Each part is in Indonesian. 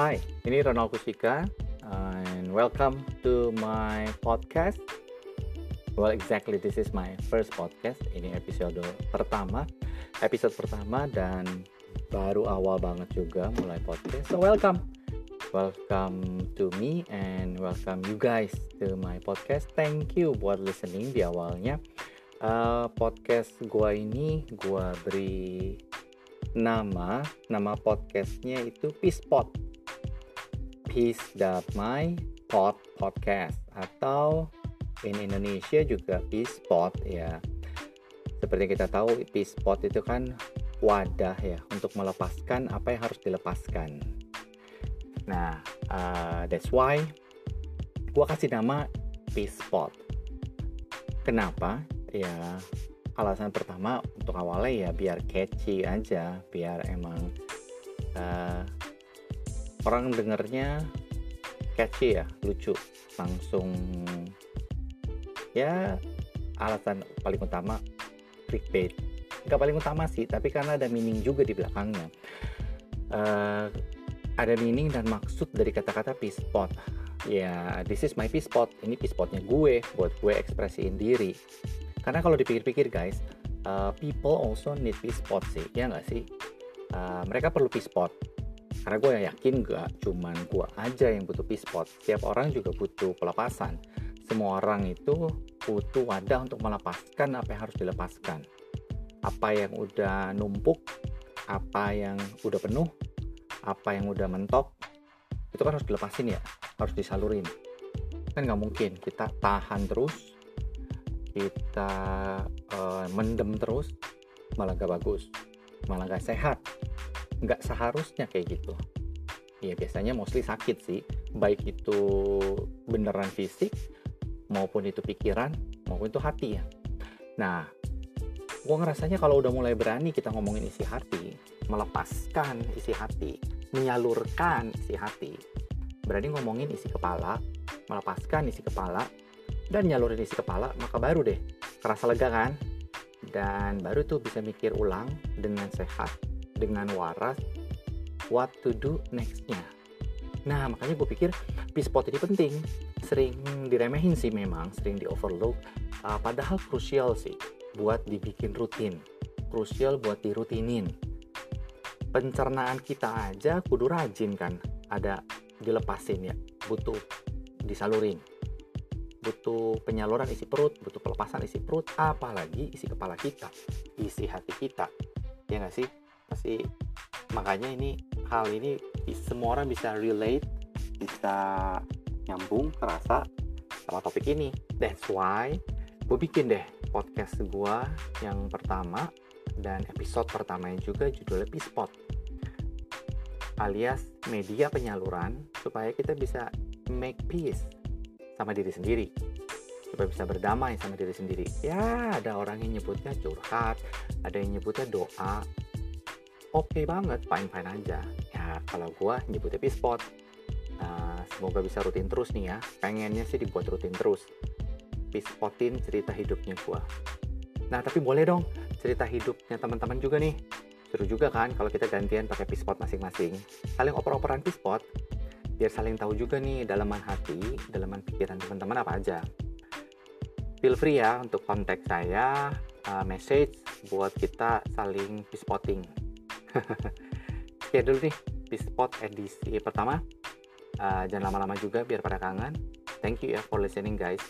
Hai, ini Ronald Kusika and welcome to my podcast. Well, exactly this is my first podcast. Ini episode pertama, episode pertama dan baru awal banget juga mulai podcast. So welcome, welcome to me and welcome you guys to my podcast. Thank you buat listening di awalnya. Uh, podcast gua ini gua beri nama nama podcastnya itu Peace Pod Peace Damai Pod Podcast atau in Indonesia juga Peace Pod ya. Seperti kita tahu Peace Pod itu kan wadah ya untuk melepaskan apa yang harus dilepaskan. Nah, uh, that's why gua kasih nama Peace Pod. Kenapa? Ya, alasan pertama untuk awalnya ya biar catchy aja, biar emang uh, orang dengernya catchy ya lucu. Langsung ya alasan paling utama clickbait. Nggak paling utama sih tapi karena ada meaning juga di belakangnya. Uh, ada meaning dan maksud dari kata-kata peace spot. Ya this is my peace spot. Ini peace spotnya gue buat gue ekspresiin diri. Karena kalau dipikir-pikir guys uh, people also need peace spot sih ya nggak sih? Uh, mereka perlu peace spot karena gue yakin gak cuman gue aja yang butuh peace spot setiap orang juga butuh pelepasan. Semua orang itu butuh wadah untuk melepaskan apa yang harus dilepaskan. Apa yang udah numpuk apa yang udah penuh apa yang udah mentok itu kan harus dilepasin ya harus disalurin. Kan nggak mungkin kita tahan terus kita uh, mendem terus malah gak bagus malah gak sehat nggak seharusnya kayak gitu. Ya biasanya mostly sakit sih. Baik itu beneran fisik maupun itu pikiran maupun itu hati ya. Nah gue ngerasanya kalau udah mulai berani kita ngomongin isi hati melepaskan isi hati menyalurkan isi hati. Berani ngomongin isi kepala melepaskan isi kepala dan nyalurin isi kepala maka baru deh kerasa lega kan? Dan baru tuh bisa mikir ulang dengan sehat dengan waras what to do nextnya. Nah makanya gue pikir peace spot ini penting, sering diremehin sih memang, sering di overlook, uh, padahal krusial sih buat dibikin rutin, krusial buat dirutinin. Pencernaan kita aja kudu rajin kan, ada dilepasin ya, butuh disalurin, butuh penyaluran isi perut, butuh pelepasan isi perut, apalagi isi kepala kita, isi hati kita, ya nggak sih? Pasti makanya ini hal ini semua orang bisa relate bisa nyambung terasa sama topik ini. That's why gue bikin deh podcast gue yang pertama dan episode pertamanya juga judulnya P-Spot alias media penyaluran supaya kita bisa make peace sama diri sendiri. Supaya bisa berdamai sama diri sendiri. Ya ada orang yang nyebutnya curhat ada yang nyebutnya doa oke okay banget, fine-fine aja. Ya, kalau gue nyebutnya P-Spot. Nah, semoga bisa rutin terus nih ya. Pengennya sih dibuat rutin terus. P-Spotin cerita hidupnya gue. Nah, tapi boleh dong cerita hidupnya teman-teman juga nih. Seru juga kan kalau kita gantian pakai P-Spot masing-masing. Saling oper-operan P-Spot. Biar saling tahu juga nih dalaman hati, dalaman pikiran teman-teman apa aja. Feel free ya untuk kontak saya, uh, message buat kita saling P-Spotting Sekian dulu nih di spot edisi pertama. Uh, jangan lama-lama juga biar pada kangen. Thank you ya for listening guys.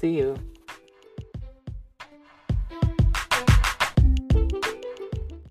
See you.